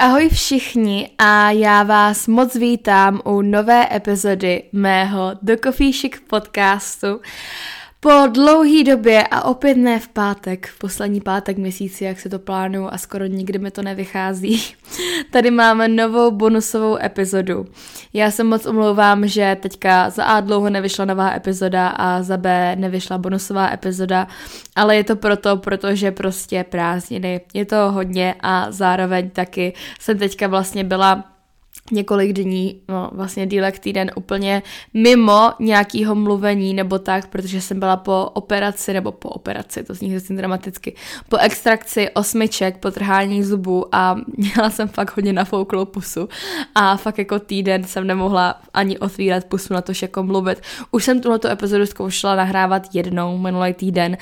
Ahoj všichni a já vás moc vítám u nové epizody mého The Coffee Chic podcastu. Po dlouhý době a opět ne v pátek, v poslední pátek měsíci, jak se to plánuju a skoro nikdy mi to nevychází, tady máme novou bonusovou epizodu. Já se moc omlouvám, že teďka za A dlouho nevyšla nová epizoda a za B nevyšla bonusová epizoda, ale je to proto, protože prostě prázdniny, je to hodně a zároveň taky jsem teďka vlastně byla několik dní, no vlastně dílek týden úplně mimo nějakého mluvení nebo tak, protože jsem byla po operaci, nebo po operaci, to zní hrozně dramaticky, po extrakci osmiček, po trhání zubů a měla jsem fakt hodně nafouklou pusu a fakt jako týden jsem nemohla ani otvírat pusu na to, jako mluvit. Už jsem tuhle epizodu zkoušela nahrávat jednou minulý týden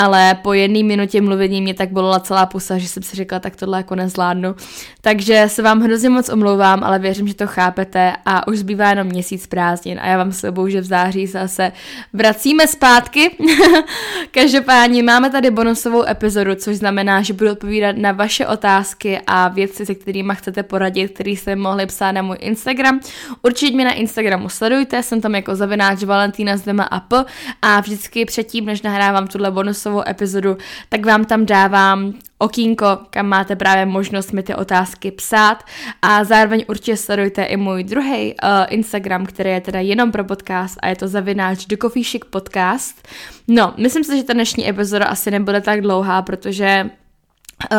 ale po jedné minutě mluvení mě tak bolela celá pusa, že jsem si řekla, tak tohle jako nezvládnu. Takže se vám hrozně moc omlouvám, ale věřím, že to chápete a už zbývá jenom měsíc prázdnin a já vám slibuju, že v září zase vracíme zpátky. Každopádně máme tady bonusovou epizodu, což znamená, že budu odpovídat na vaše otázky a věci, se kterými chcete poradit, které jste mohli psát na můj Instagram. Určitě mě na Instagramu sledujte, jsem tam jako zavináč Valentína z a P a vždycky předtím, než nahrávám tuhle bonusovou bonusovou epizodu, tak vám tam dávám okýnko, kam máte právě možnost mi ty otázky psát a zároveň určitě sledujte i můj druhý uh, Instagram, který je teda jenom pro podcast a je to zavináč The Coffee Chic Podcast. No, myslím si, že ta dnešní epizoda asi nebude tak dlouhá, protože Eh,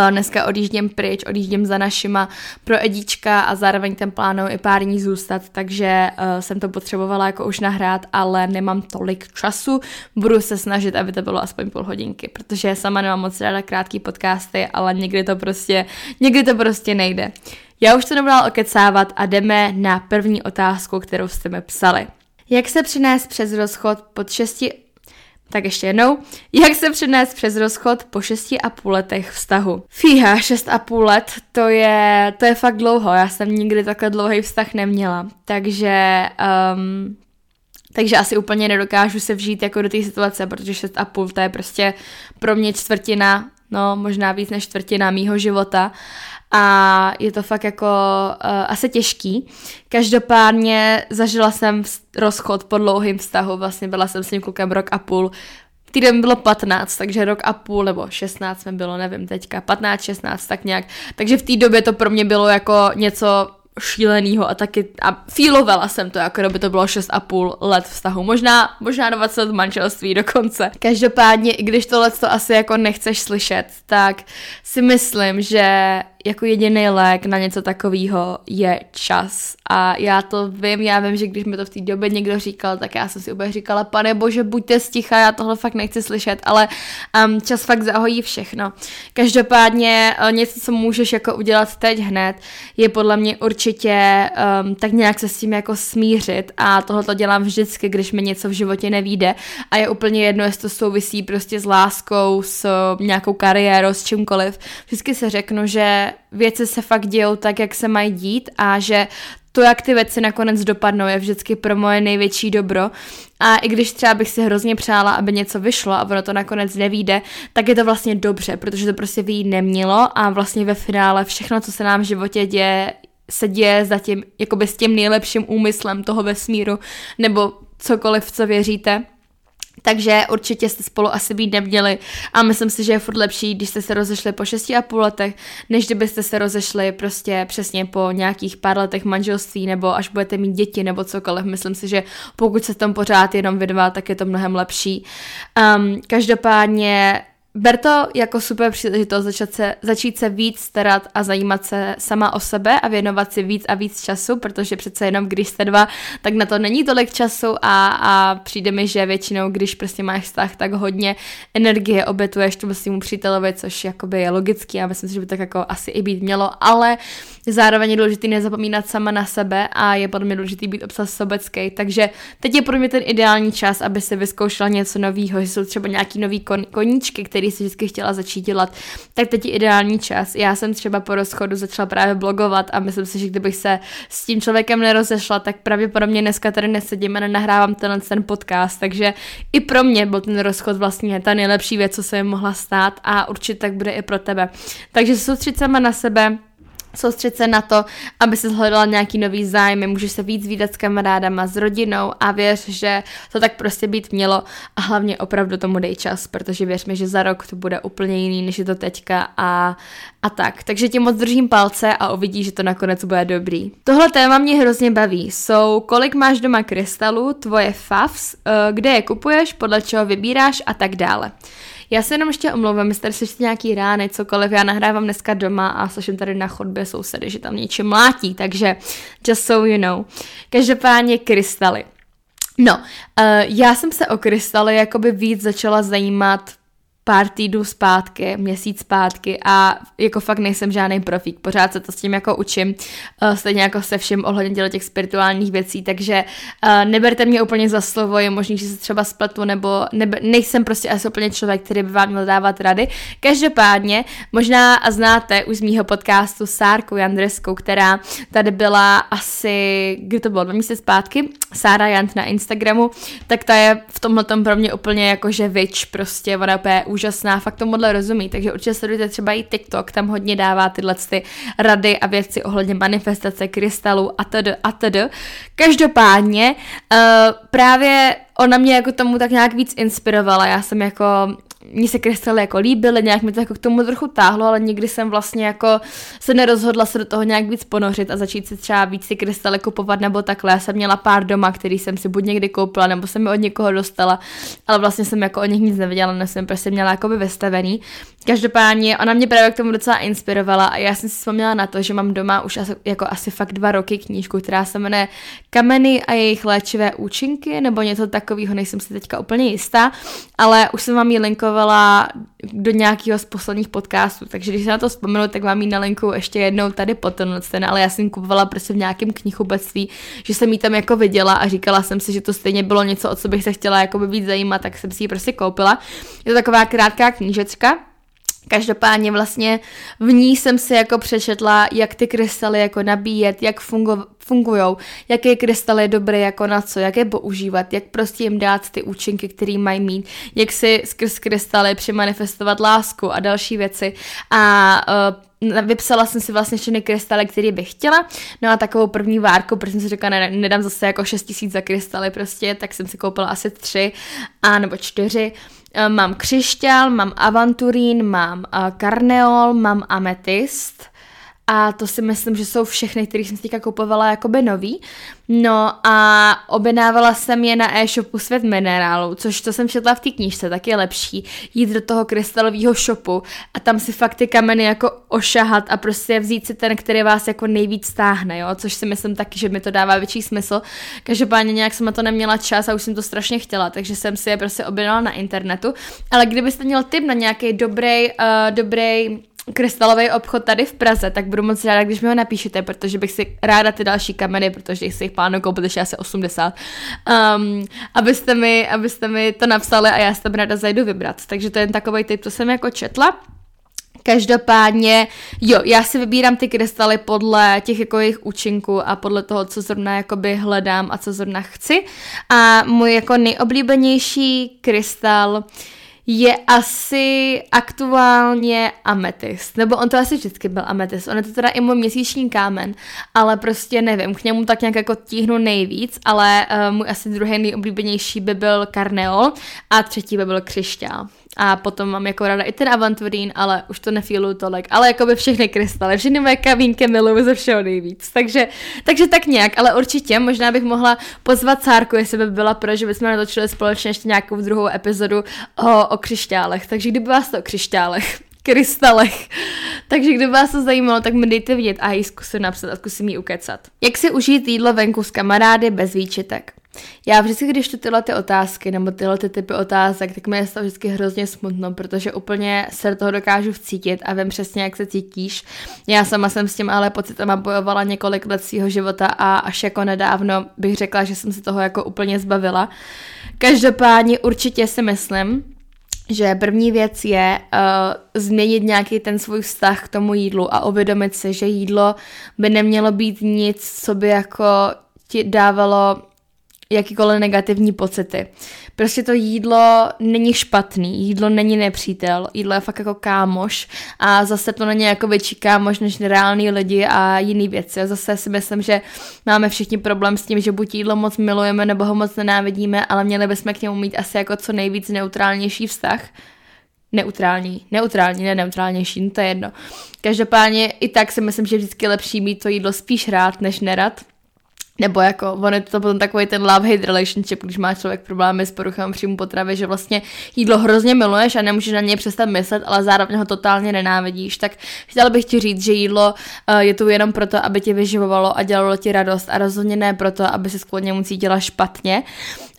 dneska odjíždím pryč, odjíždím za našima pro Edíčka a zároveň ten plánuju i pár dní zůstat, takže uh, jsem to potřebovala jako už nahrát, ale nemám tolik času. Budu se snažit, aby to bylo aspoň půl hodinky, protože sama nemám moc ráda krátký podcasty, ale někdy to prostě, někdy to prostě nejde. Já už to nebudu okecávat a jdeme na první otázku, kterou jste mi psali. Jak se přinést přes rozchod pod 6 tak ještě jednou. Jak se přenést přes rozchod po šesti a půl letech vztahu? Fíha, šest a půl let, to je, to je fakt dlouho. Já jsem nikdy takhle dlouhý vztah neměla. Takže um, takže asi úplně nedokážu se vžít jako do té situace, protože šest a půl to je prostě pro mě čtvrtina, no možná víc než čtvrtina mýho života a je to fakt jako uh, asi těžký. Každopádně zažila jsem rozchod po dlouhým vztahu, vlastně byla jsem s tím klukem rok a půl, týden bylo 15, takže rok a půl, nebo 16 jsme bylo, nevím teďka, 15, 16, tak nějak. Takže v té době to pro mě bylo jako něco šílenýho a taky, a feelovala jsem to, jako by to bylo 6,5 let vztahu, možná, možná 20 let manželství dokonce. Každopádně, i když tohle to asi jako nechceš slyšet, tak si myslím, že jako jediný lék na něco takového je čas. A já to vím, já vím, že když mi to v té době někdo říkal, tak já jsem si úplně říkala, pane bože, buďte sticha, já tohle fakt nechci slyšet, ale um, čas fakt zahojí všechno. Každopádně uh, něco, co můžeš jako udělat teď hned, je podle mě určitě um, tak nějak se s tím jako smířit a tohle to dělám vždycky, když mi něco v životě nevíde a je úplně jedno, jestli to souvisí prostě s láskou, s nějakou kariérou, s čímkoliv. Vždycky se řeknu, že věci se fakt dějou tak, jak se mají dít a že to, jak ty věci nakonec dopadnou, je vždycky pro moje největší dobro. A i když třeba bych si hrozně přála, aby něco vyšlo a ono to nakonec nevíde, tak je to vlastně dobře, protože to prostě vyjít nemělo a vlastně ve finále všechno, co se nám v životě děje, se děje zatím jakoby s tím nejlepším úmyslem toho vesmíru, nebo cokoliv, co věříte. Takže určitě jste spolu asi být neměli a myslím si, že je furt lepší, když jste se rozešli po 6,5 letech, než kdybyste se rozešli prostě přesně po nějakých pár letech manželství nebo až budete mít děti nebo cokoliv. Myslím si, že pokud se tam pořád jenom vy dva, tak je to mnohem lepší. Um, každopádně Ber to jako super příležitost začít se, začít se víc starat a zajímat se sama o sebe a věnovat si víc a víc času, protože přece jenom když jste dva, tak na to není tolik času a, a přijde mi, že většinou, když prostě máš vztah, tak hodně energie obětuješ tomu svým přítelovi, což jakoby je logický a myslím si, že by tak jako asi i být mělo, ale zároveň je důležité nezapomínat sama na sebe a je podle mě důležité být obsah sobecký, takže teď je pro mě ten ideální čas, aby se vyzkoušela něco nového, jsou třeba nějaký nový kon, koníčky, který který si vždycky chtěla začít dělat, tak teď je ideální čas. Já jsem třeba po rozchodu začala právě blogovat a myslím si, že kdybych se s tím člověkem nerozešla, tak pravděpodobně dneska tady nesedím a nenahrávám tenhle ten podcast, takže i pro mě byl ten rozchod vlastně ta nejlepší věc, co se mi mohla stát a určitě tak bude i pro tebe. Takže soustřed sama na sebe, soustředit se na to, aby se hledala nějaký nový zájmy, můžeš se víc výdat s kamarádama, s rodinou a věř, že to tak prostě být mělo a hlavně opravdu tomu dej čas, protože věř mi, že za rok to bude úplně jiný, než je to teďka a, a tak. Takže ti moc držím palce a uvidíš, že to nakonec bude dobrý. Tohle téma mě hrozně baví. Jsou, kolik máš doma krystalů, tvoje favs, eh, kde je kupuješ, podle čeho vybíráš a tak dále. Já se jenom ještě omlouvám, jestli slyšíte nějaký rány, cokoliv, já nahrávám dneska doma a slyším tady na chodbě sousedy, že tam něčím mlátí, takže just so you know. Každopádně krystaly. No, uh, já jsem se o krystaly jakoby víc začala zajímat pár týdnů zpátky, měsíc zpátky a jako fakt nejsem žádný profík, pořád se to s tím jako učím, uh, stejně jako se všem ohledně těch spirituálních věcí, takže uh, neberte mě úplně za slovo, je možný, že se třeba spletu, nebo nebe, nejsem prostě asi úplně člověk, který by vám měl dávat rady. Každopádně, možná znáte už z mýho podcastu Sárku Jandreskou, která tady byla asi, kdy to bylo, dva měsíce zpátky, Sára Jant na Instagramu, tak ta je v tomhle tom pro mě úplně jako že vič, prostě ona úplně fakt tomuhle rozumí, takže určitě sledujte třeba i TikTok, tam hodně dává tyhle ty rady a věci ohledně manifestace krystalů a td. a td. Každopádně uh, právě ona mě jako tomu tak nějak víc inspirovala, já jsem jako mně se krystaly jako líbily, nějak mi to jako k tomu trochu táhlo, ale nikdy jsem vlastně jako se nerozhodla se do toho nějak víc ponořit a začít si třeba víc ty krystaly kupovat nebo takhle. Já jsem měla pár doma, který jsem si buď někdy koupila, nebo jsem je od někoho dostala, ale vlastně jsem jako o nich nic nevěděla, než jsem prostě měla jako vystavený. Každopádně ona mě právě k tomu docela inspirovala a já jsem si vzpomněla na to, že mám doma už asi, jako asi fakt dva roky knížku, která se jmenuje Kameny a jejich léčivé účinky, nebo něco takového, nejsem si teďka úplně jistá, ale už jsem vám ji linkovala do nějakého z posledních podcastů, takže když se na to vzpomenu, tak vám ji na linku ještě jednou tady potom, ten, ale já jsem kupovala prostě v nějakém knihubectví, že jsem ji tam jako viděla a říkala jsem si, že to stejně bylo něco, o co bych se chtěla jako víc zajímat, tak jsem si ji prostě koupila. Je to taková krátká knížečka, Každopádně vlastně v ní jsem si jako přečetla, jak ty krystaly jako nabíjet, jak fungo, fungují, jaké krystaly je dobré jako na co, jak je používat, jak prostě jim dát ty účinky, které mají mít, jak si skrz krystaly přimanifestovat lásku a další věci. A uh, vypsala jsem si vlastně všechny krystaly, které bych chtěla. No a takovou první várku, protože jsem si řekla, ne, nedám zase jako 6 tisíc za krystaly prostě, tak jsem si koupila asi tři a nebo čtyři. Mám křišťál, mám avanturín, mám eh, karneol, mám ametist a to si myslím, že jsou všechny, které jsem si teďka kupovala jakoby nový. No a objednávala jsem je na e-shopu Svět minerálu, což to jsem četla v té knížce, tak je lepší jít do toho krystalového shopu a tam si fakt ty kameny jako ošahat a prostě vzít si ten, který vás jako nejvíc stáhne, jo, což si myslím taky, že mi to dává větší smysl. Každopádně nějak jsem na to neměla čas a už jsem to strašně chtěla, takže jsem si je prostě objednala na internetu. Ale kdybyste měl tip na nějaký dobrý, uh, dobrý krystalový obchod tady v Praze, tak budu moc ráda, když mi ho napíšete, protože bych si ráda ty další kameny, protože si jich plánu koupit ještě asi 80, um, abyste, mi, abyste mi to napsali a já se tam ráda zajdu vybrat. Takže to je jen takový typ, co jsem jako četla. Každopádně, jo, já si vybírám ty krystaly podle těch jako jejich účinků a podle toho, co zrovna jakoby hledám a co zrovna chci. A můj jako nejoblíbenější krystal uh, je asi aktuálně ametist. Nebo on to asi vždycky byl ametist. On je to teda i můj měsíční kámen, ale prostě nevím, k němu tak nějak jako tíhnu nejvíc, ale uh, můj asi druhý nejoblíbenější by byl karneol a třetí by byl křišťál. A potom mám jako rada i ten avanturín, ale už to nefílu tolik. Ale jako by všechny krystaly, všechny moje kavínky miluju ze všeho nejvíc. Takže, takže tak nějak, ale určitě možná bych mohla pozvat Cárku, jestli by byla pro, že bychom natočili společně ještě nějakou druhou epizodu o, o křišťálech. Takže kdyby vás to o křišťálech, krystalech. Takže kdyby vás to zajímalo, tak mi dejte vidět a ji zkusím napsat a zkusím jí ukecat. Jak si užít jídlo venku s kamarády bez výčitek? Já vždycky, když tu tyhle ty otázky nebo tyhle ty typy otázek, tak mi je to vždycky hrozně smutno, protože úplně se do toho dokážu vcítit a vím přesně, jak se cítíš. Já sama jsem s tím ale pocitama bojovala několik let svého života a až jako nedávno bych řekla, že jsem se toho jako úplně zbavila. Každopádně určitě si myslím, že první věc je uh, změnit nějaký ten svůj vztah k tomu jídlu a uvědomit si, že jídlo by nemělo být nic, co by jako ti dávalo jakýkoliv negativní pocity. Prostě to jídlo není špatný, jídlo není nepřítel, jídlo je fakt jako kámoš a zase to není jako větší kámoš než nereální lidi a jiný věci. A zase si myslím, že máme všichni problém s tím, že buď jídlo moc milujeme nebo ho moc nenávidíme, ale měli bychom k němu mít asi jako co nejvíc neutrálnější vztah neutrální, neutrální, ne neutrálnější, no to je jedno. Každopádně i tak si myslím, že vždycky je lepší mít to jídlo spíš rád, než nerad. Nebo jako, on je to potom takový ten love-hate relationship, když má člověk problémy s poruchami příjmu potravy, že vlastně jídlo hrozně miluješ a nemůžeš na něj přestat myslet, ale zároveň ho totálně nenávidíš. Tak chtěla bych ti říct, že jídlo uh, je tu jenom proto, aby tě vyživovalo a dělalo ti radost a rozhodně ne proto, aby se skloně mu cítila špatně.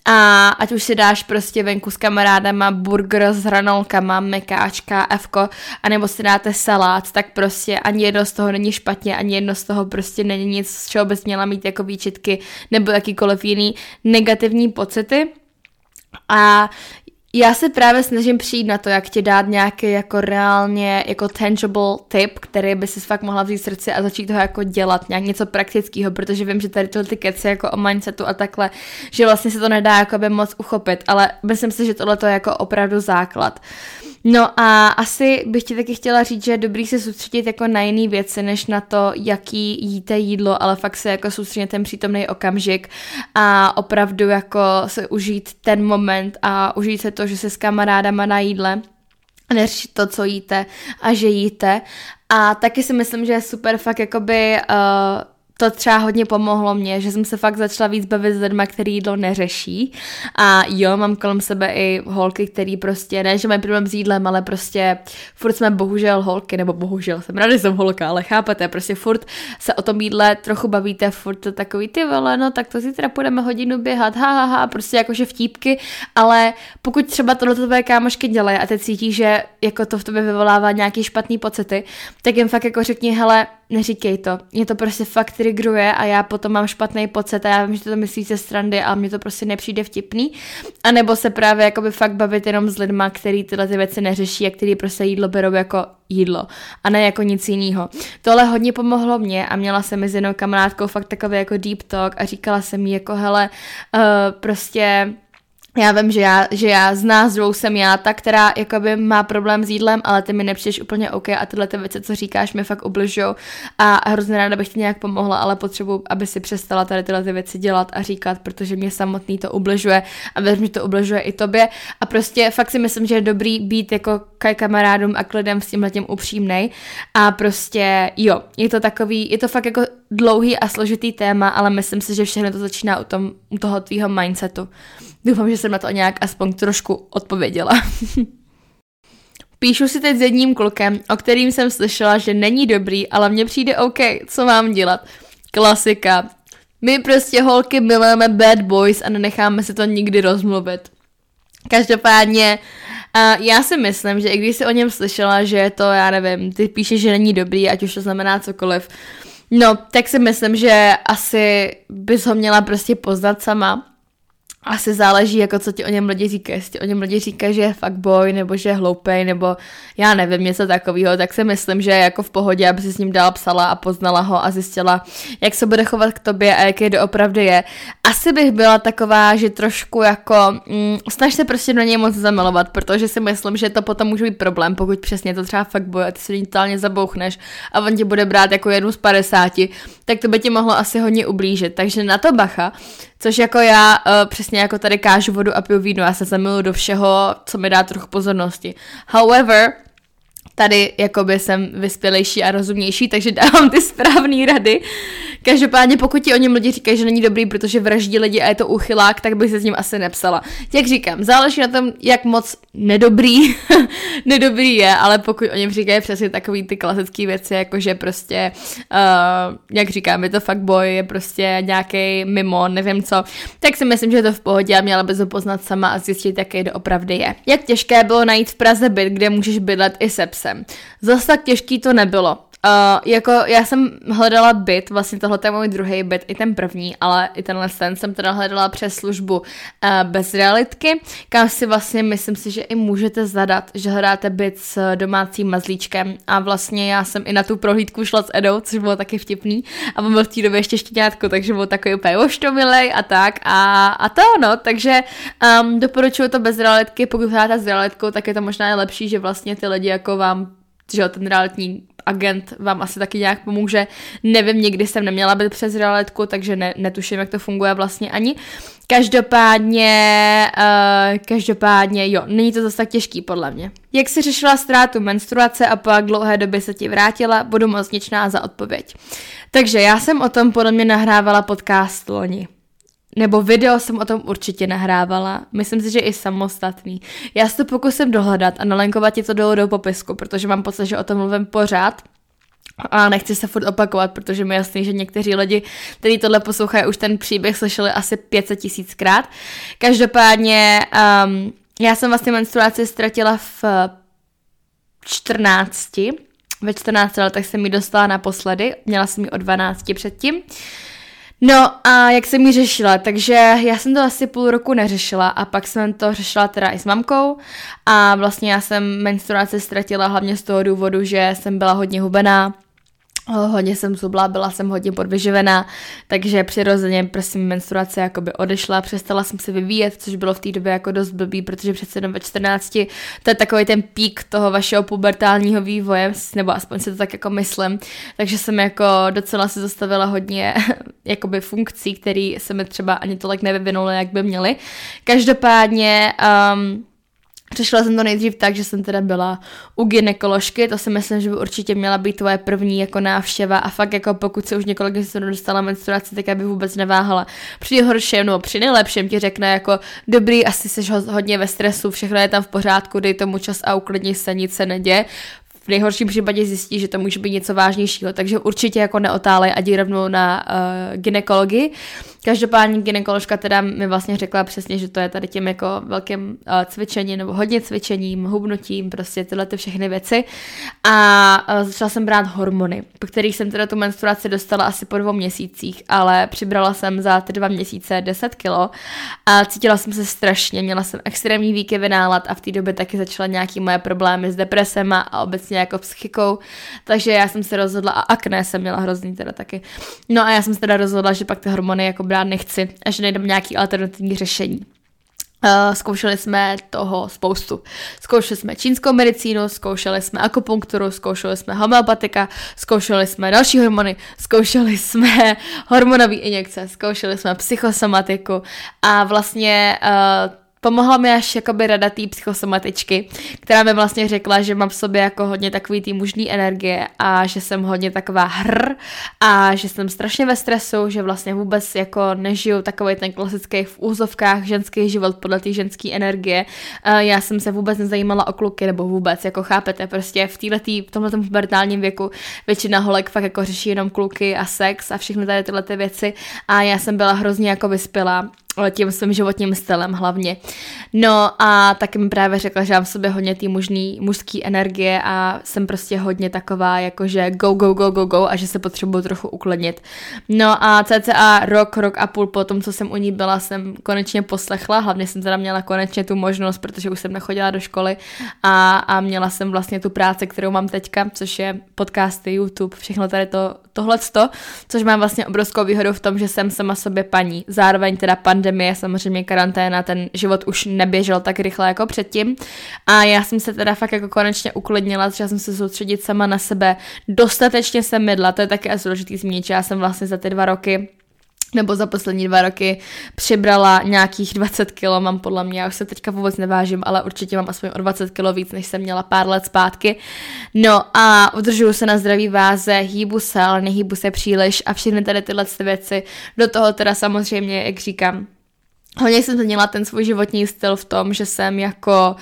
A ať už si dáš prostě venku s kamarádama burger s hranolkama, mekáčka, Fko, anebo si dáte salát, tak prostě ani jedno z toho není špatně, ani jedno z toho prostě není nic, z čeho bys měla mít jako výčitky nebo jakýkoliv jiný negativní pocity. A já se právě snažím přijít na to, jak ti dát nějaký jako reálně jako tangible tip, který by si fakt mohla vzít srdci a začít toho jako dělat, nějak něco praktického, protože vím, že tady tyhle ty keci jako o mindsetu a takhle, že vlastně se to nedá jako by moc uchopit, ale myslím si, že tohle je jako opravdu základ. No a asi bych ti taky chtěla říct, že je dobrý se soustředit jako na jiné věci, než na to, jaký jíte jídlo, ale fakt se jako soustředit ten přítomný okamžik a opravdu jako se užít ten moment a užít se to, že se s kamarádama na jídle neřešit to, co jíte a že jíte. A taky si myslím, že je super fakt jakoby uh, to třeba hodně pomohlo mě, že jsem se fakt začala víc bavit s lidmi, který jídlo neřeší. A jo, mám kolem sebe i holky, který prostě, ne, že mají problém s jídlem, ale prostě furt jsme bohužel holky, nebo bohužel, jsem ráda, že jsem holka, ale chápete, prostě furt se o tom jídle trochu bavíte, furt to takový, ty vole, no tak to zítra půjdeme hodinu běhat, ha, ha, ha, prostě jakože vtípky, ale pokud třeba tohle tvoje kámošky dělají a teď cítí, že jako to v tobě vyvolává nějaký špatný pocity, tak jim fakt jako řekni, hele, neříkej to. Mě to prostě fakt trigruje a já potom mám špatný pocit a já vím, že to myslí ze strandy a mně to prostě nepřijde vtipný. A nebo se právě jakoby fakt bavit jenom s lidma, který tyhle ty věci neřeší a který prostě jídlo berou jako jídlo a ne jako nic jiného. Tohle hodně pomohlo mě a měla jsem mezi jednou kamarádkou fakt takový jako deep talk a říkala jsem jí jako hele, uh, prostě já vím, že já, že já z nás dvou jsem já ta, která jakoby má problém s jídlem, ale ty mi nepřijdeš úplně OK a tyhle ty věci, co říkáš, mi fakt ubližují a hrozně ráda bych ti nějak pomohla, ale potřebuji, aby si přestala tady tyhle ty věci dělat a říkat, protože mě samotný to ubližuje a věřím, že to ubližuje i tobě. A prostě fakt si myslím, že je dobrý být jako kamarádům a k lidem s tímhle tím upřímnej. A prostě jo, je to takový, je to fakt jako dlouhý a složitý téma, ale myslím si, že všechno to začíná u, tom, u toho tvýho mindsetu. Doufám, že jsem na to nějak aspoň trošku odpověděla. Píšu si teď s jedním klukem, o kterým jsem slyšela, že není dobrý, ale mně přijde OK, co mám dělat. Klasika. My prostě holky milujeme bad boys a nenecháme si to nikdy rozmluvit. Každopádně uh, já si myslím, že i když si o něm slyšela, že je to, já nevím, ty píšeš, že není dobrý, ať už to znamená cokoliv, no, tak si myslím, že asi bys ho měla prostě poznat sama asi záleží, jako co ti o něm lidi říkají. Jestli o něm lidi říkají, že je fuckboy, nebo že je hloupej, nebo já nevím, něco takového, tak si myslím, že je jako v pohodě, aby si s ním dál psala a poznala ho a zjistila, jak se bude chovat k tobě a jaký doopravdy je. Asi bych byla taková, že trošku jako mm, snaž se prostě do něj moc zamilovat, protože si myslím, že to potom může být problém, pokud přesně to třeba fuckboy a ty se totálně zabouchneš a on tě bude brát jako jednu z 50, tak to by ti mohlo asi hodně ublížit. Takže na to bacha. Což jako já uh, přesně jako tady kážu vodu a piju víno, já se zamiluju do všeho, co mi dá trochu pozornosti. However, tady jakoby jsem vyspělejší a rozumnější, takže dávám ty správné rady. Každopádně pokud ti o něm lidi říkají, že není dobrý, protože vraždí lidi a je to uchylák, tak bych se s ním asi nepsala. Jak říkám, záleží na tom, jak moc nedobrý, nedobrý je, ale pokud o něm říkají přesně takový ty klasické věci, jako že prostě, uh, jak říkám, je to fakt boj, je prostě nějaký mimo, nevím co, tak si myslím, že je to v pohodě a měla bys ho poznat sama a zjistit, jaký to opravdu je. Jak těžké bylo najít v Praze byt, kde můžeš bydlet i se psem. Zase tak těžký to nebylo Uh, jako já jsem hledala byt, vlastně tohle je můj druhý byt, i ten první, ale i tenhle ten jsem teda hledala přes službu uh, bez realitky, kam si vlastně myslím si, že i můžete zadat, že hledáte byt s domácím mazlíčkem. A vlastně já jsem i na tu prohlídku šla s Edou, což bylo taky vtipný. A on byl v té době ještě štěňátko, takže byl takový úplně oštomilej a tak. A, a to no, takže um, doporučuji to bez realitky, pokud hledáte s realitkou, tak je to možná lepší, že vlastně ty lidi jako vám že ten realitní agent vám asi taky nějak pomůže. Nevím, nikdy jsem neměla být přes realitku, takže ne, netuším, jak to funguje vlastně ani. Každopádně, uh, každopádně, jo, není to zase tak těžký podle mě. Jak si řešila ztrátu menstruace a pak dlouhé doby se ti vrátila, budu moc něčná za odpověď. Takže já jsem o tom podle mě nahrávala podcast loni nebo video jsem o tom určitě nahrávala. Myslím si, že i samostatný. Já se to pokusím dohledat a nalenkovat ti to dolů do popisku, protože mám pocit, že o tom mluvím pořád. A nechci se furt opakovat, protože mi jasný, že někteří lidi, kteří tohle poslouchají, už ten příběh slyšeli asi 500 tisíckrát. Každopádně um, já jsem vlastně menstruaci ztratila v 14. Ve 14 letech jsem mi dostala naposledy, měla jsem ji o 12 předtím. No a jak jsem ji řešila, takže já jsem to asi půl roku neřešila a pak jsem to řešila teda i s mamkou a vlastně já jsem menstruaci ztratila hlavně z toho důvodu, že jsem byla hodně hubená, Hodně jsem zubla, byla jsem hodně podvyživená, takže přirozeně prostě menstruace jakoby odešla, přestala jsem se vyvíjet, což bylo v té době jako dost blbý, protože přece jenom ve 14 to je takový ten pík toho vašeho pubertálního vývoje, nebo aspoň si to tak jako myslím, takže jsem jako docela se zastavila hodně jakoby funkcí, které se mi třeba ani tolik nevyvinuly, jak by měly. Každopádně um, Řešila jsem to nejdřív tak, že jsem teda byla u gynekoložky, to si myslím, že by určitě měla být tvoje první jako návštěva a fakt jako pokud se už několik měsíců dostala menstruaci, tak aby vůbec neváhala. Při horším nebo při nejlepším ti řekne jako dobrý, asi jsi hodně ve stresu, všechno je tam v pořádku, dej tomu čas a uklidni se, nic se neděje v nejhorším případě zjistí, že to může být něco vážnějšího, takže určitě jako neotálej a jdi rovnou na uh, ginekologii. Každopádně ginekoložka teda mi vlastně řekla přesně, že to je tady tím jako velkým uh, cvičením nebo hodně cvičením, hubnutím, prostě tyhle ty všechny věci. A uh, začala jsem brát hormony, po kterých jsem teda tu menstruaci dostala asi po dvou měsících, ale přibrala jsem za ty dva měsíce 10 kilo a cítila jsem se strašně, měla jsem extrémní výkyvy nálad a v té době taky začala nějaký moje problémy s depresema a obecně jako psychikou, takže já jsem se rozhodla a akné jsem měla hrozný teda taky. No a já jsem se teda rozhodla, že pak ty hormony jako brát nechci a že najdem nějaký alternativní řešení. Uh, zkoušeli jsme toho spoustu. Zkoušeli jsme čínskou medicínu, zkoušeli jsme akupunkturu, zkoušeli jsme homeopatika, zkoušeli jsme další hormony, zkoušeli jsme hormonové injekce, zkoušeli jsme psychosomatiku a vlastně uh, Pomohla mi až jakoby rada té psychosomatičky, která mi vlastně řekla, že mám v sobě jako hodně takový tý mužný energie a že jsem hodně taková hr a že jsem strašně ve stresu, že vlastně vůbec jako nežiju takový ten klasický v úzovkách ženský život podle té ženské energie. Já jsem se vůbec nezajímala o kluky nebo vůbec, jako chápete, prostě v této, v tomhle pubertálním věku většina holek fakt jako řeší jenom kluky a sex a všechny tady tyhle ty věci a já jsem byla hrozně jako vyspělá tím svým životním stylem hlavně. No a taky mi právě řekla, že mám v sobě hodně té mužský energie a jsem prostě hodně taková, jakože go, go, go, go, go a že se potřebuju trochu uklidnit. No a cca rok, rok a půl po tom, co jsem u ní byla, jsem konečně poslechla, hlavně jsem teda měla konečně tu možnost, protože už jsem nechodila do školy a, a měla jsem vlastně tu práci, kterou mám teďka, což je podcasty, YouTube, všechno tady to, tohleto, což mám vlastně obrovskou výhodu v tom, že jsem sama sobě paní, zároveň teda pan pandemie, samozřejmě karanténa, ten život už neběžel tak rychle jako předtím. A já jsem se teda fakt jako konečně uklidnila, začala jsem se soustředit sama na sebe, dostatečně jsem mydla, to je taky asi důležitý zmínit, že já jsem vlastně za ty dva roky nebo za poslední dva roky přibrala nějakých 20 kilo, mám podle mě, já už se teďka vůbec nevážím, ale určitě mám aspoň o 20 kilo víc, než jsem měla pár let zpátky. No a udržuju se na zdraví váze, hýbu se, ale nehýbu se příliš a všechny tady tyhle věci. Do toho teda samozřejmě, jak říkám, Hodně jsem změnila ten svůj životní styl v tom, že jsem jako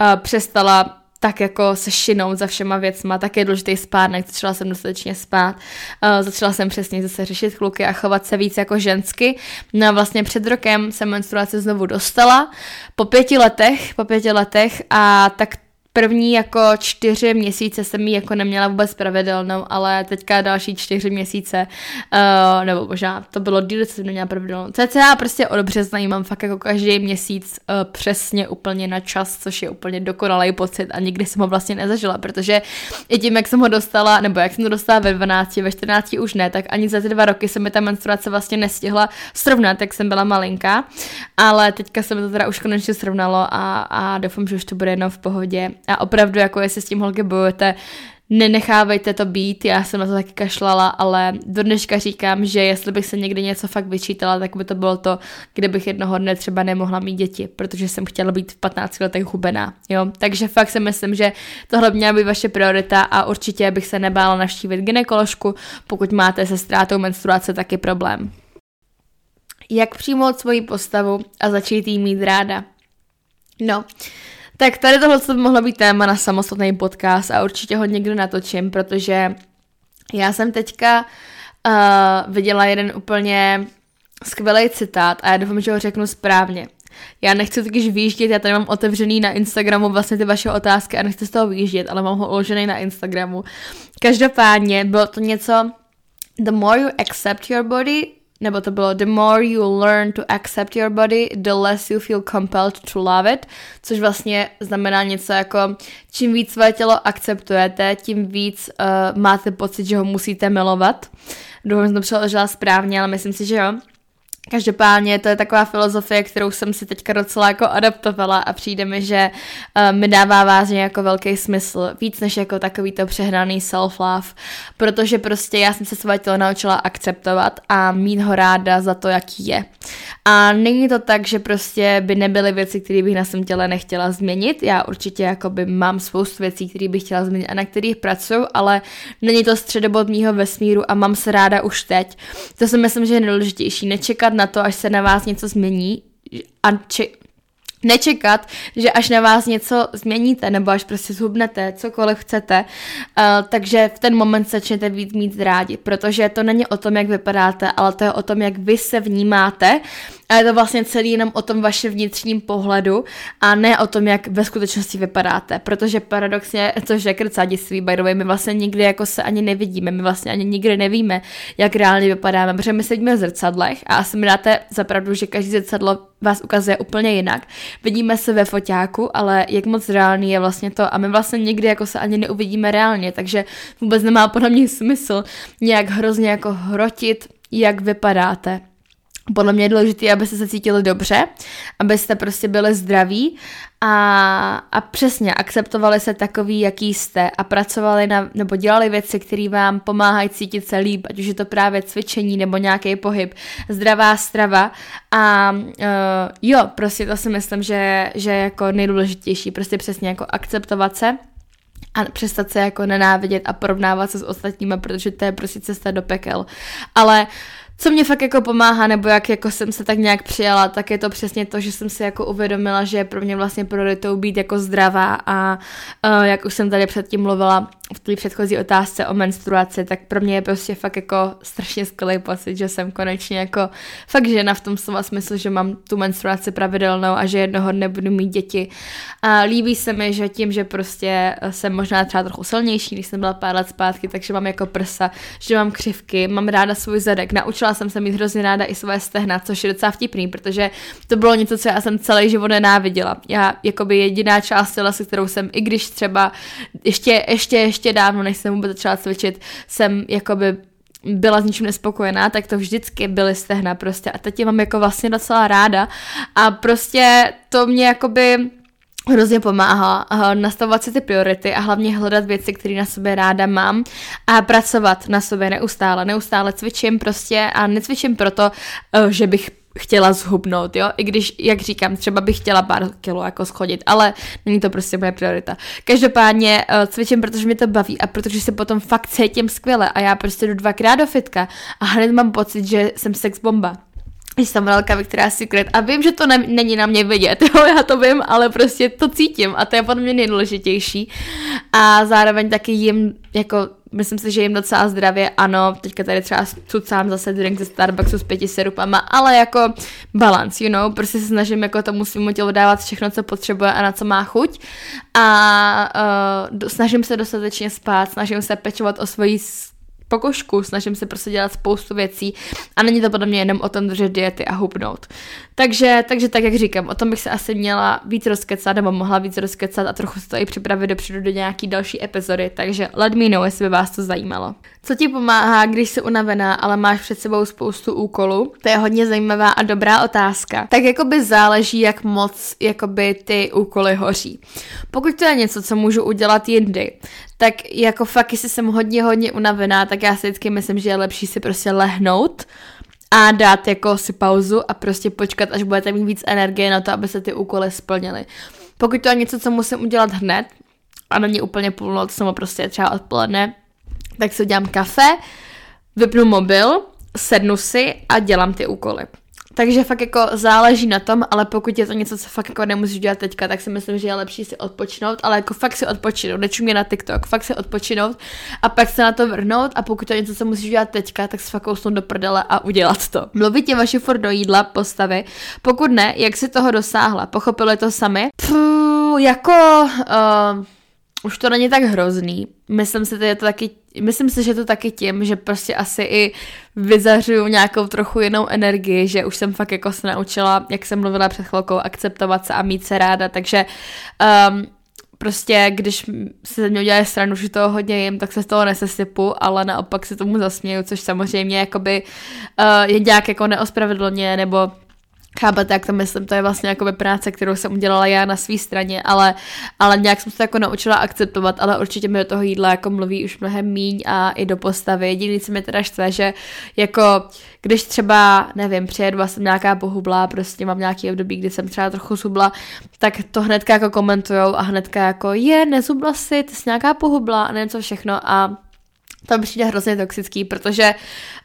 uh, přestala tak jako se šinout za všema věcma, tak je důležitý spánek, začala jsem dostatečně spát, uh, začala jsem přesně zase řešit kluky a chovat se víc jako žensky. No a vlastně před rokem jsem menstruaci znovu dostala, po pěti letech, po pěti letech a tak první jako čtyři měsíce jsem ji jako neměla vůbec pravidelnou, ale teďka další čtyři měsíce, uh, nebo možná to bylo díl, co jsem neměla pravidelnou. CCA prostě od března jí mám fakt jako každý měsíc uh, přesně úplně na čas, což je úplně dokonalý pocit a nikdy jsem ho vlastně nezažila, protože i tím, jak jsem ho dostala, nebo jak jsem to dostala ve 12, ve 14 už ne, tak ani za ty dva roky se mi ta menstruace vlastně nestihla srovnat, jak jsem byla malinká, ale teďka se mi to teda už konečně srovnalo a, a doufám, že už to bude jenom v pohodě a opravdu, jako jestli s tím holky bojujete, nenechávejte to být, já jsem na to taky kašlala, ale do dneška říkám, že jestli bych se někdy něco fakt vyčítala, tak by to bylo to, kde bych jednoho dne třeba nemohla mít děti, protože jsem chtěla být v 15 letech hubená, jo. Takže fakt si myslím, že tohle měla být vaše priorita a určitě bych se nebála navštívit ginekoložku, pokud máte se ztrátou menstruace taky problém. Jak přijmout svoji postavu a začít jí mít ráda? No, tak tady tohle by mohlo být téma na samostatný podcast a určitě ho někdo natočím, protože já jsem teďka uh, viděla jeden úplně skvělý citát a já doufám, že ho řeknu správně. Já nechci totiž výjíždět, já tady mám otevřený na Instagramu vlastně ty vaše otázky a nechci z toho výjíždět, ale mám ho uložený na Instagramu. Každopádně bylo to něco The more you accept your body, nebo to bylo the more you learn to accept your body, the less you feel compelled to love it, což vlastně znamená něco jako čím víc své tělo akceptujete, tím víc uh, máte pocit, že ho musíte milovat. Doufám, že jsem to přeložila správně, ale myslím si, že jo. Každopádně to je taková filozofie, kterou jsem si teďka docela jako adaptovala a přijde mi, že uh, mi dává vážně jako velký smysl, víc než jako takový to přehnaný self-love, protože prostě já jsem se své tělo naučila akceptovat a mít ho ráda za to, jaký je. A není to tak, že prostě by nebyly věci, které bych na svém těle nechtěla změnit. Já určitě jakoby mám spoustu věcí, které bych chtěla změnit a na kterých pracuji, ale není to středobod mýho vesmíru a mám se ráda už teď. To si myslím, že je nejdůležitější. Nečekat na to, až se na vás něco změní a či, nečekat, že až na vás něco změníte, nebo až prostě zhubnete, cokoliv chcete, uh, takže v ten moment začnete víc mít rádi, protože to není o tom, jak vypadáte, ale to je o tom, jak vy se vnímáte a je to vlastně celý jenom o tom vašem vnitřním pohledu a ne o tom, jak ve skutečnosti vypadáte, protože paradoxně, což je by the way, my vlastně nikdy jako se ani nevidíme, my vlastně ani nikdy nevíme, jak reálně vypadáme, protože my sedíme v zrcadlech a asi mi dáte zapravdu, že každý zrcadlo vás ukazuje úplně jinak. Vidíme se ve foťáku, ale jak moc reálný je vlastně to a my vlastně nikdy jako se ani neuvidíme reálně, takže vůbec nemá podle mě smysl nějak hrozně jako hrotit, jak vypadáte podle mě je důležité, abyste se cítili dobře, abyste prostě byli zdraví a, a přesně akceptovali se takový, jaký jste a pracovali na, nebo dělali věci, které vám pomáhají cítit se líp, ať už je to právě cvičení nebo nějaký pohyb, zdravá strava a uh, jo, prostě to si myslím, že, že je jako nejdůležitější, prostě přesně jako akceptovat se a přestat se jako nenávidět a porovnávat se s ostatními, protože to je prostě cesta do pekel. Ale uh, co mě fakt jako pomáhá, nebo jak jako jsem se tak nějak přijala, tak je to přesně to, že jsem si jako uvědomila, že je pro mě vlastně prioritou být jako zdravá a uh, jak už jsem tady předtím mluvila v té předchozí otázce o menstruaci, tak pro mě je prostě fakt jako strašně skvělý pocit, že jsem konečně jako fakt žena v tom slova smyslu, že mám tu menstruaci pravidelnou a že jednoho dne budu mít děti. A líbí se mi, že tím, že prostě jsem možná třeba trochu silnější, když jsem byla pár let zpátky, takže mám jako prsa, že mám křivky, mám ráda svůj zadek, naučila jsem se mít hrozně ráda i své stehna, což je docela vtipný, protože to bylo něco, co já jsem celý život nenáviděla. Já jakoby jediná část těla, se kterou jsem, i když třeba ještě, ještě, ještě dávno, než jsem vůbec začala cvičit, jsem jakoby byla s ničím nespokojená, tak to vždycky byly stehna prostě a teď je mám jako vlastně docela ráda a prostě to mě jakoby hrozně pomáhá nastavovat si ty priority a hlavně hledat věci, které na sobě ráda mám a pracovat na sobě neustále. Neustále cvičím prostě a necvičím proto, eh, že bych chtěla zhubnout, jo, i když, jak říkám, třeba bych chtěla pár kilo jako schodit, ale není to prostě moje priorita. Každopádně uh, cvičím, protože mě to baví a protože se potom fakt cítím skvěle a já prostě jdu dvakrát do fitka a hned mám pocit, že jsem sex bomba. Jsem velká Victoria's Secret a vím, že to ne, není na mě vidět, jo, já to vím, ale prostě to cítím a to je podle mě nejdůležitější. A zároveň taky jim jako myslím si, že jim docela zdravě, ano, teďka tady třeba cucám zase drink ze Starbucksu s pěti syrupama, ale jako balance, you know, prostě se snažím jako tomu svým tělu dávat všechno, co potřebuje a na co má chuť. A uh, snažím se dostatečně spát, snažím se pečovat o svoji pokožku, snažím se prostě dělat spoustu věcí a není to podle mě jenom o tom držet diety a hubnout. Takže, takže tak, jak říkám, o tom bych se asi měla víc rozkecat, nebo mohla víc rozkecat a trochu se to i připravit dopředu do nějaký další epizody, takže let me know, jestli by vás to zajímalo. Co ti pomáhá, když jsi unavená, ale máš před sebou spoustu úkolů? To je hodně zajímavá a dobrá otázka. Tak jakoby záleží, jak moc jakoby ty úkoly hoří. Pokud to je něco, co můžu udělat jindy, tak jako fakt, jestli jsem hodně, hodně unavená, tak já si vždycky myslím, že je lepší si prostě lehnout, a dát jako si pauzu a prostě počkat, až budete mít víc energie na to, aby se ty úkoly splnily. Pokud to je něco, co musím udělat hned, a není úplně půlnoc, samo prostě třeba odpoledne, tak si udělám kafe, vypnu mobil, sednu si a dělám ty úkoly. Takže fakt jako záleží na tom, ale pokud je to něco, co fakt jako nemůžu dělat teďka, tak si myslím, že je lepší si odpočinout, ale jako fakt si odpočinout, nečumě na TikTok, fakt si odpočinout a pak se na to vrhnout a pokud to je něco, co musíš dělat teďka, tak si fakt kousnout do prdele a udělat to. Mluvit tě vaši for do jídla, postavy, pokud ne, jak si toho dosáhla, pochopili to sami? Puh, jako... Uh, už to není tak hrozný. Myslím si, že je to taky, myslím si, že to taky tím, že prostě asi i vyzařuju nějakou trochu jinou energii, že už jsem fakt jako se naučila, jak jsem mluvila před chvilkou, akceptovat se a mít se ráda, takže um, prostě, když se ze mě udělá stranu, že toho hodně jim, tak se z toho nesesypu, ale naopak se tomu zasměju, což samozřejmě jakoby uh, je nějak jako neospravedlně, nebo Chápete, jak to myslím, to je vlastně jako práce, kterou jsem udělala já na své straně, ale, ale nějak jsem se jako naučila akceptovat, ale určitě mi do toho jídla jako mluví už mnohem míň a i do postavy. Jediný, co mi teda štve, že jako když třeba, nevím, přijedu a jsem nějaká pohublá, prostě mám nějaký období, kdy jsem třeba trochu zhubla, tak to hnedka jako komentujou a hnedka jako je, nezubla si, ty jsi nějaká pohubla a nevím co všechno a to mi přijde hrozně toxický, protože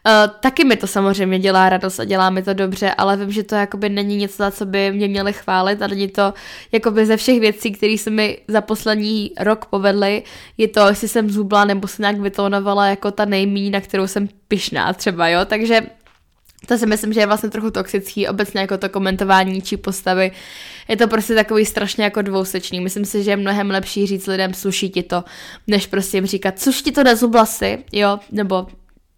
uh, taky mi to samozřejmě dělá radost a dělá mi to dobře, ale vím, že to jakoby není něco, za co by mě měli chválit a není to jakoby ze všech věcí, které se mi za poslední rok povedly, je to, jestli jsem zubla nebo se nějak vytónovala jako ta nejmí, na kterou jsem pyšná třeba, jo, takže to si myslím, že je vlastně trochu toxický, obecně jako to komentování či postavy. Je to prostě takový strašně jako dvousečný. Myslím si, že je mnohem lepší říct lidem, sluší ti to, než prostě jim říkat, což ti to nezubla si, jo, nebo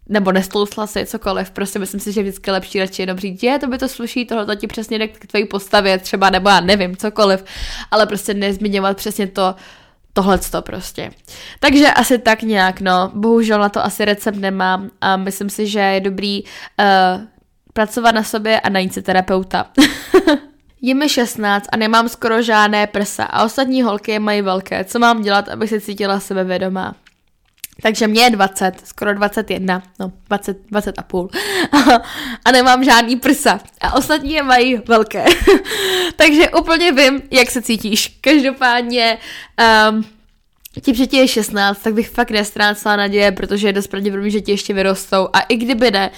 nebo nestlousla si, cokoliv. Prostě myslím si, že vždycky lepší radši jenom říct, je, to by to sluší, tohle to ti přesně jde k tvojí postavě, třeba, nebo já nevím, cokoliv, ale prostě nezmiňovat přesně to, tohle to prostě. Takže asi tak nějak, no. Bohužel na to asi recept nemám a myslím si, že je dobrý uh, pracovat na sobě a najít si terapeuta. Je mi 16 a nemám skoro žádné prsa a ostatní holky je mají velké. Co mám dělat, abych se cítila sebevědomá? Takže mě je 20, skoro 21, no 20, 20 a půl. a nemám žádný prsa. A ostatní je mají velké. Takže úplně vím, jak se cítíš. Každopádně um, tím, že ti je 16, tak bych fakt nestrácela naděje, protože je dost pravděpodobně, že ti ještě vyrostou. A i kdyby ne,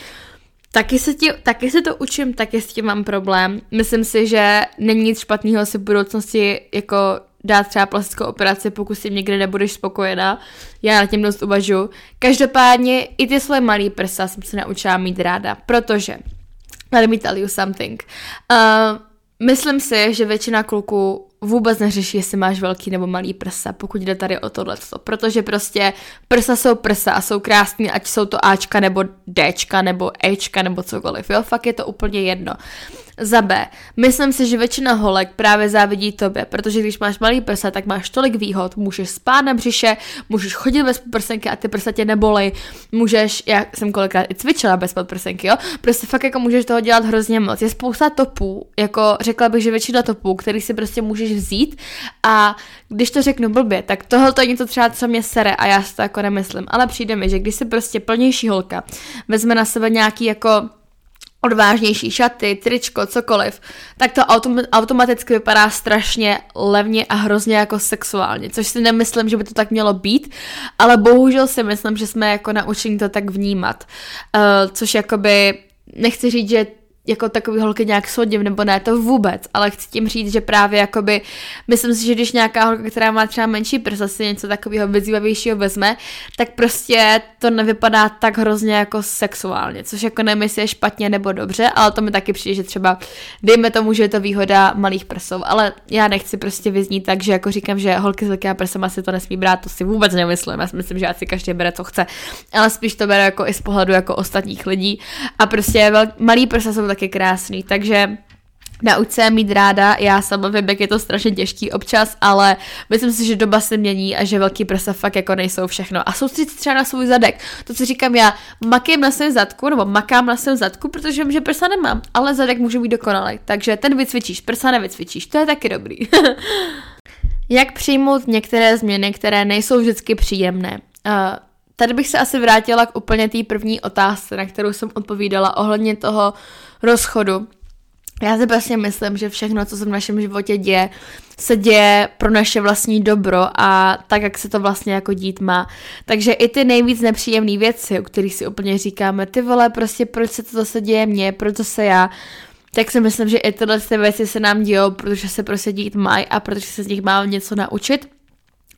Taky se, ti, taky se to učím, taky s tím mám problém. Myslím si, že není nic špatného si v budoucnosti jako dát třeba plastickou operaci, pokud si někde nebudeš spokojená. Já na tím dost uvažu. Každopádně i ty svoje malý prsa jsem se naučila mít ráda, protože let me tell you something. Uh, myslím si, že většina kluků vůbec neřeší, jestli máš velký nebo malý prsa, pokud jde tady o tohle. Protože prostě prsa jsou prsa a jsou krásný, ať jsou to Ačka nebo Dčka nebo Ečka nebo cokoliv. Jo, fakt je to úplně jedno. Za B. Myslím si, že většina holek právě závidí tobě, protože když máš malý prsa, tak máš tolik výhod. Můžeš spát na břiše, můžeš chodit bez podprsenky a ty prsa tě nebolej. Můžeš, já jsem kolikrát i cvičila bez podprsenky, jo. Prostě fakt jako můžeš toho dělat hrozně moc. Je spousta topů, jako řekla bych, že většina topů, který si prostě můžeš vzít a když to řeknu blbě, tak tohle je něco třeba, co mě sere a já si to jako nemyslím. Ale přijde mi, že když si prostě plnější holka vezme na sebe nějaký jako odvážnější šaty, tričko, cokoliv, tak to autom- automaticky vypadá strašně levně a hrozně jako sexuálně, což si nemyslím, že by to tak mělo být, ale bohužel si myslím, že jsme jako naučení to tak vnímat, uh, což jakoby, nechci říct, že jako takový holky nějak soudím, nebo ne, to vůbec, ale chci tím říct, že právě jakoby, myslím si, že když nějaká holka, která má třeba menší prsa, si něco takového vyzývavějšího vezme, tak prostě to nevypadá tak hrozně jako sexuálně, což jako je špatně nebo dobře, ale to mi taky přijde, že třeba dejme tomu, že je to výhoda malých prsou, ale já nechci prostě vyznít tak, že jako říkám, že holky s velkými prsama si to nesmí brát, to si vůbec nemyslím, já si myslím, že asi každý bere, co chce, ale spíš to bere jako i z pohledu jako ostatních lidí. A prostě vel- malý prsa jsou taky krásný, takže Nauč se mít ráda, já sama vím, jak je to strašně těžký občas, ale myslím si, že doba se mění a že velký prsa fakt jako nejsou všechno. A soustředit třeba na svůj zadek. To, co říkám já, makím na svém zadku, nebo makám na svém zadku, protože vím, že prsa nemám, ale zadek může být dokonalý. Takže ten vycvičíš, prsa nevycvičíš, to je taky dobrý. jak přijmout některé změny, které nejsou vždycky příjemné? Uh, tady bych se asi vrátila k úplně té první otázce, na kterou jsem odpovídala ohledně toho rozchodu já si prostě myslím, že všechno, co se v našem životě děje, se děje pro naše vlastní dobro a tak, jak se to vlastně jako dít má. Takže i ty nejvíc nepříjemné věci, o kterých si úplně říkáme, ty vole, prostě proč se to zase děje mně, proč to se já, tak si myslím, že i tyhle ty věci se nám dějou, protože se prostě dít mají a protože se z nich máme něco naučit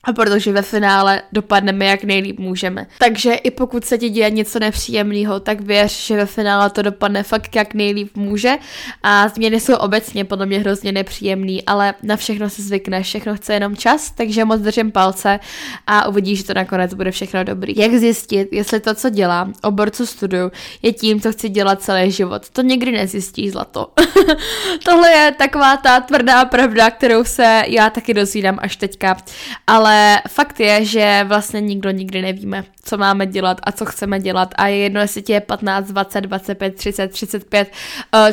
a protože ve finále dopadneme jak nejlíp můžeme. Takže i pokud se ti děje něco nepříjemného, tak věř, že ve finále to dopadne fakt jak nejlíp může a změny jsou obecně podle mě hrozně nepříjemný, ale na všechno se zvykne, všechno chce jenom čas, takže moc držím palce a uvidíš, že to nakonec bude všechno dobrý. Jak zjistit, jestli to, co dělám, obor, co studuju, je tím, co chci dělat celý život. To někdy nezjistí zlato. Tohle je taková ta tvrdá pravda, kterou se já taky dozvídám až teďka, ale ale fakt je, že vlastně nikdo nikdy nevíme, co máme dělat a co chceme dělat. A je jedno, jestli ti je 15, 20, 25, 30, 35,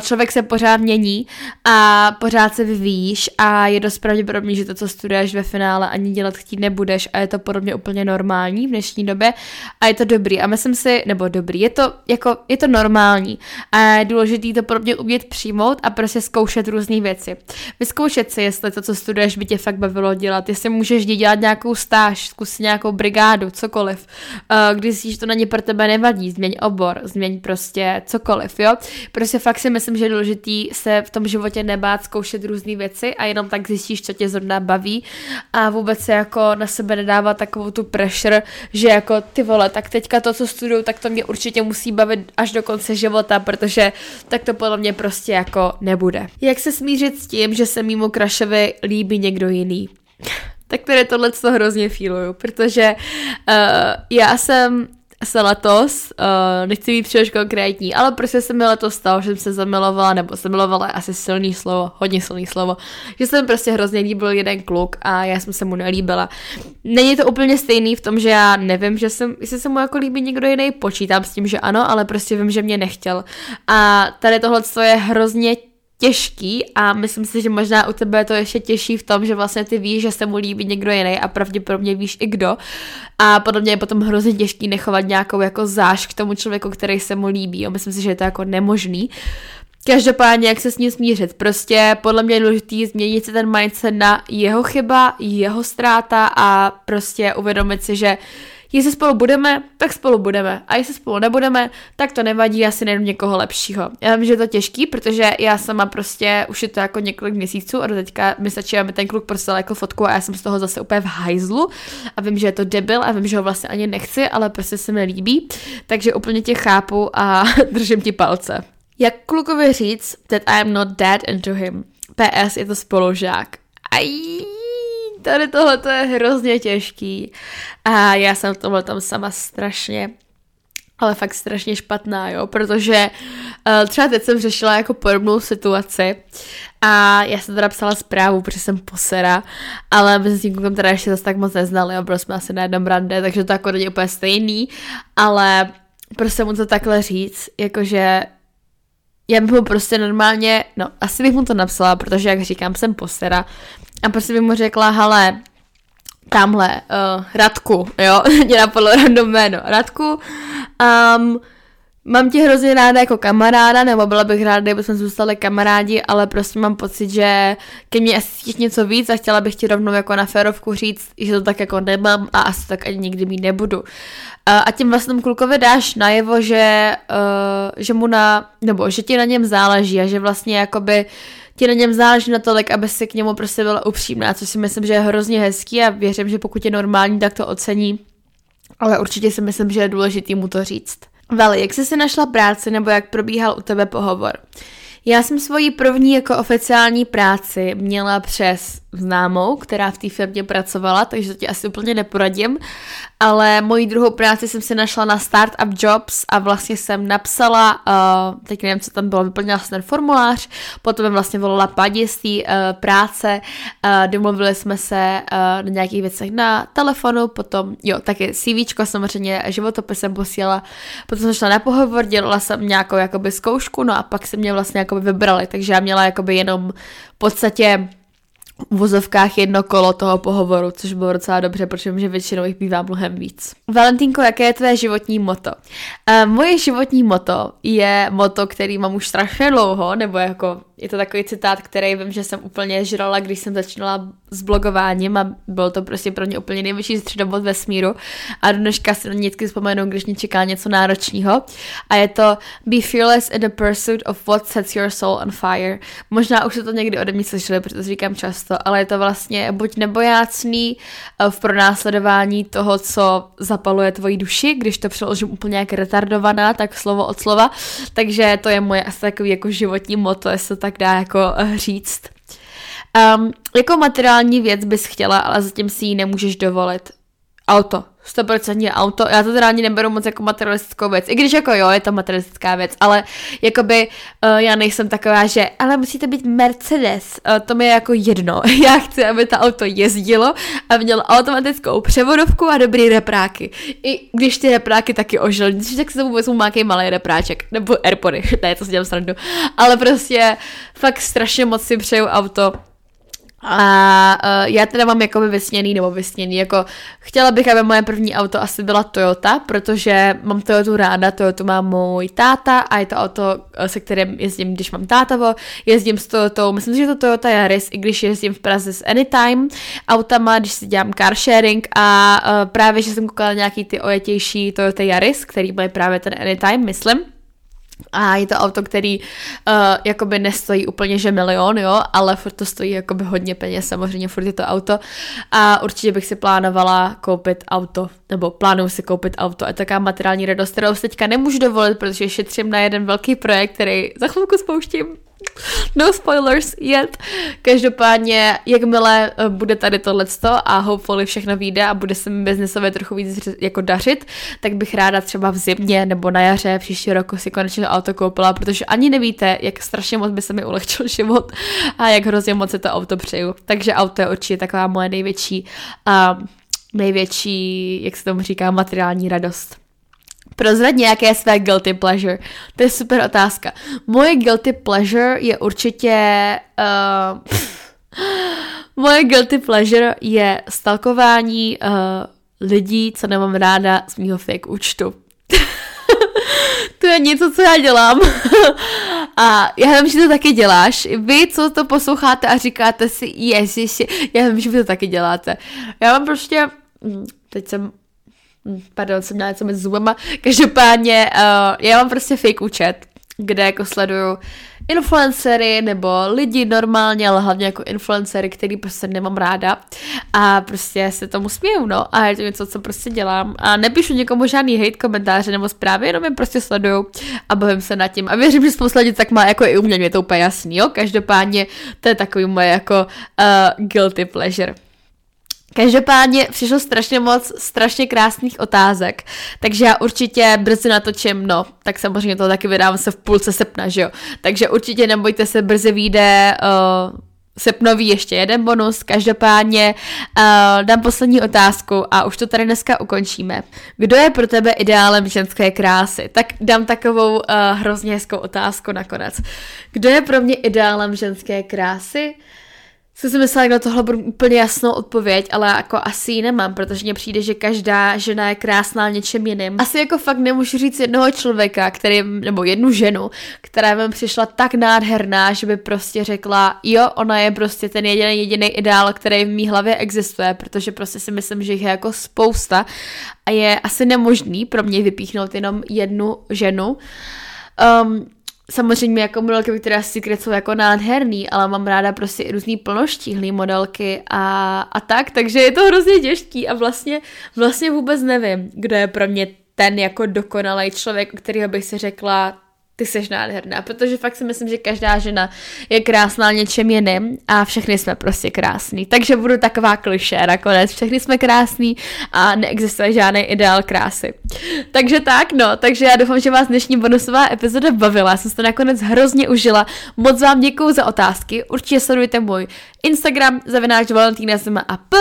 člověk se pořád mění a pořád se vyvíjíš a je dost pravděpodobný, že to, co studuješ ve finále, ani dělat chtít nebudeš. A je to podobně úplně normální v dnešní době a je to dobrý. A myslím si, nebo dobrý, je to jako, je to normální a je důležité to podobně umět přijmout a prostě zkoušet různé věci. Vyzkoušet si, jestli to, co studuješ, by tě fakt bavilo dělat, jestli můžeš dělat nějakou stáž, zkus nějakou brigádu, cokoliv. Uh, když si to na ně pro tebe nevadí, změň obor, změň prostě cokoliv, jo. Prostě fakt si myslím, že je důležitý se v tom životě nebát zkoušet různé věci a jenom tak zjistíš, co tě zrovna baví a vůbec se jako na sebe nedává takovou tu pressure, že jako ty vole, tak teďka to, co studuju, tak to mě určitě musí bavit až do konce života, protože tak to podle mě prostě jako nebude. Jak se smířit s tím, že se mimo Krašovi líbí někdo jiný? Tak tady tohle to hrozně feeluju, protože uh, já jsem se letos, uh, nechci být příliš konkrétní, ale prostě se mi letos stalo, že jsem se zamilovala, nebo zamilovala asi silný slovo, hodně silný slovo, že jsem prostě hrozně líbil jeden kluk a já jsem se mu nelíbila. Není to úplně stejný v tom, že já nevím, že jsem, jestli se mu jako líbí někdo jiný, počítám s tím, že ano, ale prostě vím, že mě nechtěl. A tady tohle je hrozně těžký a myslím si, že možná u tebe je to ještě těžší v tom, že vlastně ty víš, že se mu líbí někdo jiný a pravděpodobně víš i kdo a podobně je potom hrozně těžký nechovat nějakou jako záš k tomu člověku, který se mu líbí a myslím si, že je to jako nemožný. Každopádně, jak se s ním smířit. Prostě podle mě je důležité změnit si ten mindset na jeho chyba, jeho ztráta a prostě uvědomit si, že Jestli spolu budeme, tak spolu budeme. A jestli spolu nebudeme, tak to nevadí, já si najdu někoho lepšího. Já vím, že je to těžký, protože já sama prostě už je to jako několik měsíců a do teďka mi stačí, ten kluk prostě jako fotku a já jsem z toho zase úplně v hajzlu a vím, že je to debil a vím, že ho vlastně ani nechci, ale prostě se mi líbí, takže úplně tě chápu a držím ti palce. Jak klukovi říct that I am not dead into him? PS je to spolužák. Aj, tady tohle to je hrozně těžký. A já jsem v tomhle tam sama strašně ale fakt strašně špatná, jo, protože uh, třeba teď jsem řešila jako podobnou situaci a já jsem teda psala zprávu, protože jsem posera, ale my s tím teda ještě zase tak moc neznali, jo, byli jsme asi na jednom rande, takže to jako není úplně stejný, ale prostě mu to takhle říct, jakože já bych mu prostě normálně, no asi bych mu to napsala, protože jak říkám, jsem posera a prostě bych mu řekla, hele, tamhle, uh, Radku, jo, mě napadlo random jméno, Radku, um, Mám tě hrozně ráda jako kamaráda, nebo byla bych ráda, kdyby jsme zůstali kamarádi, ale prostě mám pocit, že ke mně asi něco víc a chtěla bych ti rovnou jako na férovku říct, že to tak jako nemám a asi tak ani nikdy mít nebudu. A tím vlastně klukovi dáš najevo, že, uh, že mu na, nebo že ti na něm záleží a že vlastně jakoby ti na něm záleží natolik, aby si k němu prostě byla upřímná, což si myslím, že je hrozně hezký a věřím, že pokud je normální, tak to ocení. Ale určitě si myslím, že je důležitý mu to říct. Vali, jak jsi si našla práci nebo jak probíhal u tebe pohovor? Já jsem svoji první jako oficiální práci měla přes známou, která v té firmě pracovala, takže to ti asi úplně neporadím, ale moji druhou práci jsem si našla na Startup Jobs a vlastně jsem napsala, uh, teď nevím, co tam bylo, vyplnila jsem ten formulář, potom jsem vlastně volala paní z té uh, práce, uh, domluvili jsme se uh, na nějakých věcech na telefonu, potom, jo, taky CVčko samozřejmě, životopis jsem posílala, potom jsem šla na pohovor, dělala jsem nějakou jakoby zkoušku, no a pak se mě vlastně jakoby vybrali, takže já měla jakoby jenom v podstatě vozovkách jedno kolo toho pohovoru, což bylo docela dobře, protože že většinou jich bývá mnohem víc. Valentínko, jaké je tvé životní moto? Uh, moje životní moto je moto, který mám už strašně dlouho, nebo jako je to takový citát, který vím, že jsem úplně žrala, když jsem začínala s blogováním a byl to prostě pro mě úplně nejvyšší středobod vesmíru. A dneška si na vždycky vzpomenu, když mě čeká něco náročného. A je to be fearless in the pursuit of what sets your soul on fire. Možná už se to někdy ode mě slyšeli, protože to říkám často, ale je to vlastně buď nebojácný eh, v pronásledování toho, co zapaluje tvoji duši, když to přeložím úplně jak retardovaná, tak slovo od slova, takže to je moje asi takový jako životní moto, jestli to tak dá jako eh, říct. Um, jako materiální věc bys chtěla, ale zatím si ji nemůžeš dovolit. Auto. 100% auto. Já to teda ani neberu moc jako materialistickou věc. I když jako jo, je to materialistická věc, ale jakoby uh, já nejsem taková, že ale musí to být Mercedes. Uh, to mi je jako jedno. já chci, aby to auto jezdilo a mělo automatickou převodovku a dobrý repráky. I když ty repráky taky ožil, tak si to vůbec mákej malý repráček. Nebo Airpody, ne, to si dělám srandu. Ale prostě fakt strašně moc si přeju auto a uh, já teda mám jakoby vysněný, nebo vysněný, jako chtěla bych, aby moje první auto asi byla Toyota, protože mám Toyotu ráda, Toyotu má můj táta a je to auto, eh, se kterým jezdím, když mám tátavo, jezdím s Toyotou, myslím že to Toyota Yaris, i když jezdím v Praze s Anytime autama, když si dělám car sharing a uh, právě, že jsem koukala nějaký ty ojetější Toyota Yaris, který mají právě ten Anytime, myslím, a je to auto, který uh, jakoby nestojí úplně, že milion, jo, ale furt to stojí jakoby hodně peněz, samozřejmě furt je to auto a určitě bych si plánovala koupit auto, nebo plánuju si koupit auto a taká materiální radost, kterou si teďka nemůžu dovolit, protože šetřím na jeden velký projekt, který za chvilku spouštím. No spoilers yet. Každopádně, jakmile eh, bude tady tohleto a hopefully všechno vyjde a bude se mi biznesově trochu víc jako dařit, tak bych ráda třeba v zimě nebo na jaře příští roku si konečně auto koupila, protože ani nevíte, jak strašně moc by se mi ulehčil život a jak hrozně moc se to auto přeju. Takže auto je určitě taková moje největší, uh, největší, jak se tomu říká, materiální radost. Prozrad nějaké své guilty pleasure. To je super otázka. Moje guilty pleasure je určitě... Uh, moje guilty pleasure je stalkování uh, lidí, co nemám ráda z mýho fake účtu. to je něco, co já dělám. a já vím, že to taky děláš. Vy, co to posloucháte a říkáte si, ježiši, já vím, že vy to taky děláte. Já mám prostě, hm, teď jsem pardon, jsem měla něco mezi zubama. Každopádně, uh, já mám prostě fake účet, kde jako sleduju influencery nebo lidi normálně, ale hlavně jako influencery, který prostě nemám ráda. A prostě se tomu směju, no. A je to něco, co prostě dělám. A nepíšu někomu žádný hate komentáře nebo zprávy, jenom je prostě sleduju a bavím se nad tím. A věřím, že spousta lidí tak má jako i u mě, je to úplně jasný, jo, každopádně to je takový moje jako uh, guilty pleasure. Každopádně přišlo strašně moc strašně krásných otázek, takže já určitě brzy natočím, no, tak samozřejmě to taky vydám se v půlce srpna, že jo. Takže určitě nebojte se, brzy vyjde uh, srpnový ještě jeden bonus, každopádně uh, dám poslední otázku a už to tady dneska ukončíme. Kdo je pro tebe ideálem ženské krásy? Tak dám takovou uh, hrozně hezkou otázku nakonec. Kdo je pro mě ideálem ženské krásy? Jsem si myslela, že na tohle budu úplně jasnou odpověď, ale jako asi ji nemám, protože mně přijde, že každá žena je krásná něčem jiným. Asi jako fakt nemůžu říct jednoho člověka, který, nebo jednu ženu, která mi přišla tak nádherná, že by prostě řekla, jo, ona je prostě ten jediný jediný ideál, který v mý hlavě existuje, protože prostě si myslím, že jich je jako spousta a je asi nemožný pro mě vypíchnout jenom jednu ženu. Um, samozřejmě jako modelky Victoria's Secret jsou jako nádherný, ale mám ráda prostě i různý plnoštíhlý modelky a, a tak, takže je to hrozně těžký a vlastně, vlastně vůbec nevím, kdo je pro mě ten jako dokonalý člověk, kterého bych si řekla, ty seš nádherná, protože fakt si myslím, že každá žena je krásná něčem jiným a všechny jsme prostě krásní. Takže budu taková kliše nakonec. Všechny jsme krásní a neexistuje žádný ideál krásy. Takže tak, no, takže já doufám, že vás dnešní bonusová epizoda bavila. Já jsem se to nakonec hrozně užila. Moc vám děkuju za otázky. Určitě sledujte můj Instagram, zavináč a p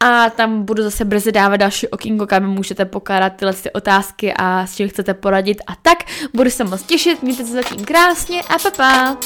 a tam budu zase brzy dávat další okýnko, kam můžete pokládat tyhle ty otázky a s čím chcete poradit a tak. Budu se moc těšit, mějte se zatím krásně a pa, pa.